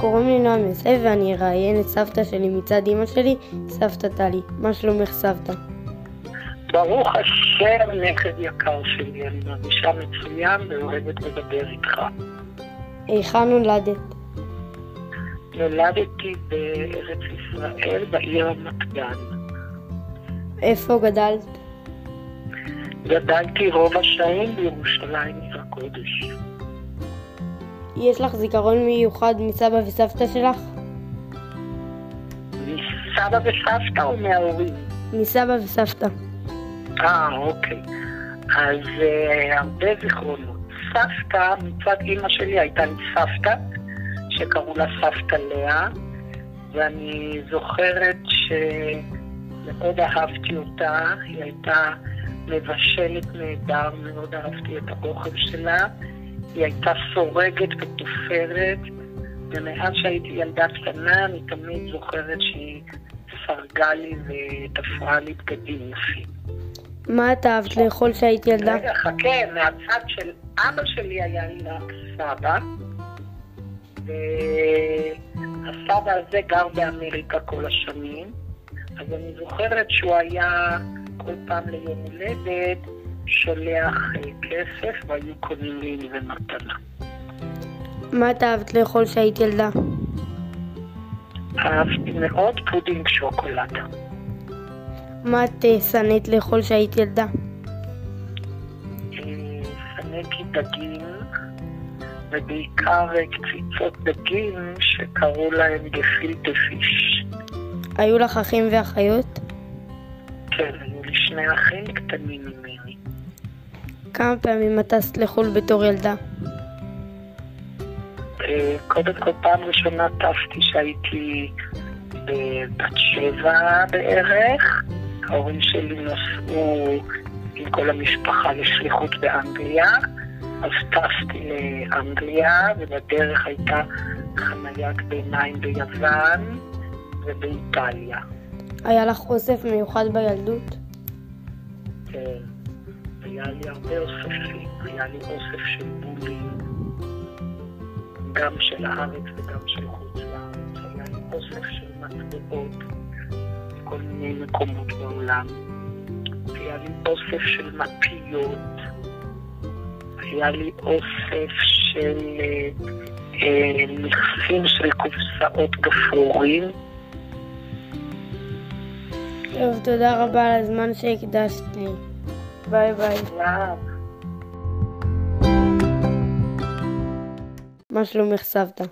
קוראים לי נועם יוסף ואני אראיין את סבתא שלי מצד אמא שלי, סבתא טלי. מה שלומך סבתא? ברוך השם, נכד יקר שלי, אני מרגישה מצוין ואוהבת לדבר איתך. היכן נולדת? נולדתי בארץ ישראל, בעיר רמת גן. איפה גדלת? גדלתי רוב השנים בירושלים עיר הקודש. יש לך זיכרון מיוחד מסבא וסבתא שלך? מסבא וסבתא או מההורים? מסבא וסבתא. אה, אוקיי. אז uh, הרבה זיכרונות. סבתא, מצד אימא שלי הייתה לי סבתא, שקראו לה סבתא לאה, ואני זוכרת שמאוד אהבתי אותה, היא הייתה מבשלת נהדר, מאוד אהבתי את האוכל שלה. היא הייתה סורגת ותופרת, ומאז שהייתי ילדה קטנה, אני תמיד זוכרת שהיא סרגה לי ותפרה לי בגדים יפים. מה את אהבת לאכול כשהיית ילדה? רגע, חכה, מהצד של אבא שלי היה לי רק סבא, והסבא הזה גר באמריקה כל השנים, אז אני זוכרת שהוא היה כל פעם ליום הולדת שולח אה, כסף והיו קונים לי עם זה מתנה. מה את אהבת לאכול כשהיית ילדה? אהבתי מאוד פודינג שוקולד. מה את אה, שנאת לאכול כשהיית ילדה? אה, שנאתי דגים, ובעיקר קציצות דגים שקראו להם גפילטה פיש. היו לך אחים ואחיות? כן, היו לי שני אחים קטנים ממני. כמה פעמים את טסת לחו"ל בתור ילדה? אה, קודם כל, פעם ראשונה טסתי שהייתי בת שבע בערך. ההורים שלי נסעו עם כל המשפחה לשליחות באנגליה, אז טסתי לאנגליה, ובדרך הייתה חניית ביניים ביוון ובאיטליה. היה לך אוסף מיוחד בילדות? כן, היה לי הרבה אוספים, היה לי אוסף של בולים, גם של הארץ וגם של חוץ לארץ, היה לי אוסף של מטבעות בכל מיני מקומות בעולם, היה לי אוסף של מפיות, היה לי אוסף של אה, אה, מכסים של קופסאות גפרורים. טוב, תודה רבה על הזמן שהקדשת לי. ביי ביי. מה שלומך סבתא?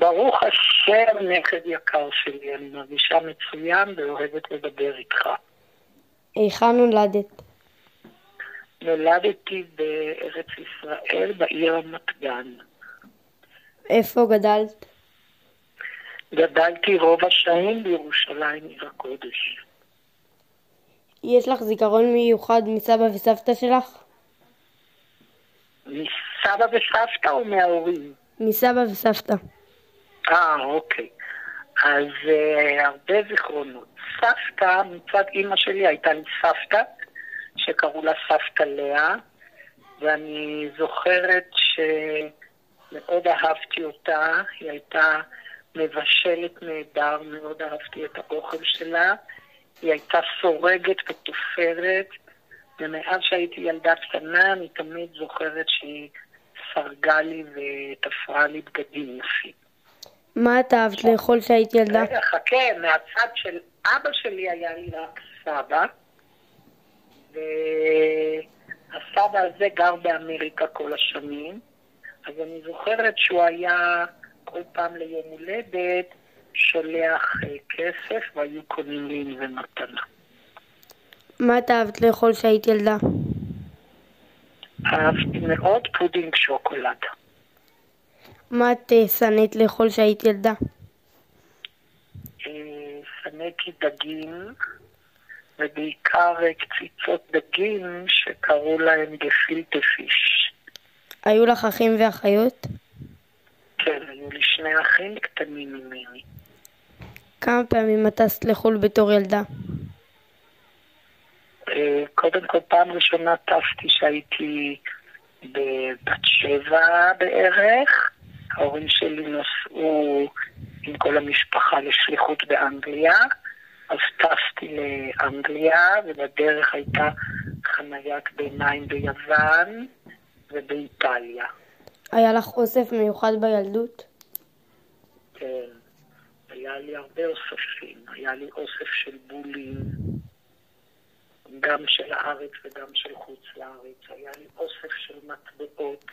ברוך השם, נכד יקר שלי, אני מרגישה מצוין ואוהבת לדבר איתך. היכן נולדת? נולדתי בארץ ישראל, בעיר רמת גן. איפה גדלת? גדלתי רוב השנים בירושלים, עיר הקודש. יש לך זיכרון מיוחד מסבא וסבתא שלך? מסבא וסבתא או מההורים? מסבא וסבתא. אה, אוקיי. אז uh, הרבה זיכרונות. סבתא, מצד אימא שלי הייתה לי סבתא, שקראו לה סבתא לאה, ואני זוכרת שמאוד אהבתי אותה, היא הייתה מבשלת נהדר, מאוד אהבתי את האוכל שלה. היא הייתה סורגת ותופרת, ומאז שהייתי ילדה קטנה, אני תמיד זוכרת שהיא סרגה לי ותפרה לי בגדים יפים. מה את אהבת לאכול כשהיית ילדה? רגע, חכה, מהצד של אבא שלי היה לי רק סבא, והסבא הזה גר באמריקה כל השנים, אז אני זוכרת שהוא היה כל פעם ליום הולדת שולח אה, כסף והיו קונים לי עם זה מתנה. מה את אהבת לאכול כשהיית ילדה? אהבתי מאוד פודינג שוקולד. מה את אה, שנאת לאכול כשהיית ילדה? אה, שנאתי דגים, ובעיקר קציצות דגים שקראו להם גפילטה פיש. היו לך אחים ואחיות? כן, היו לי שני אחים קטנים ממני. כמה פעמים את טסת לחו"ל בתור ילדה? אה, קודם כל, פעם ראשונה טסתי שהייתי בת שבע בערך. ההורים שלי נסעו עם כל המשפחה לשליחות באנגליה, אז טסתי לאנגליה, ובדרך הייתה חניית ביניים ביוון ובאיטליה. היה לך אוסף מיוחד בילדות? היה לי הרבה אוספים. היה לי אוסף של בולים, גם של הארץ וגם של חוץ לארץ. היה לי אוסף של מטבעות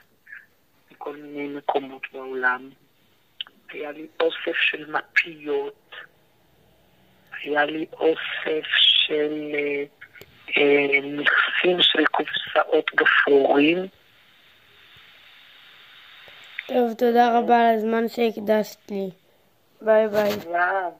מכל מיני מקומות בעולם. היה לי אוסף של מפיות. היה לי אוסף של אה, אה, מכסים של קופסאות גפרורים. טוב, תודה רבה על הזמן שהקדשת לי. Bye bye. Yeah.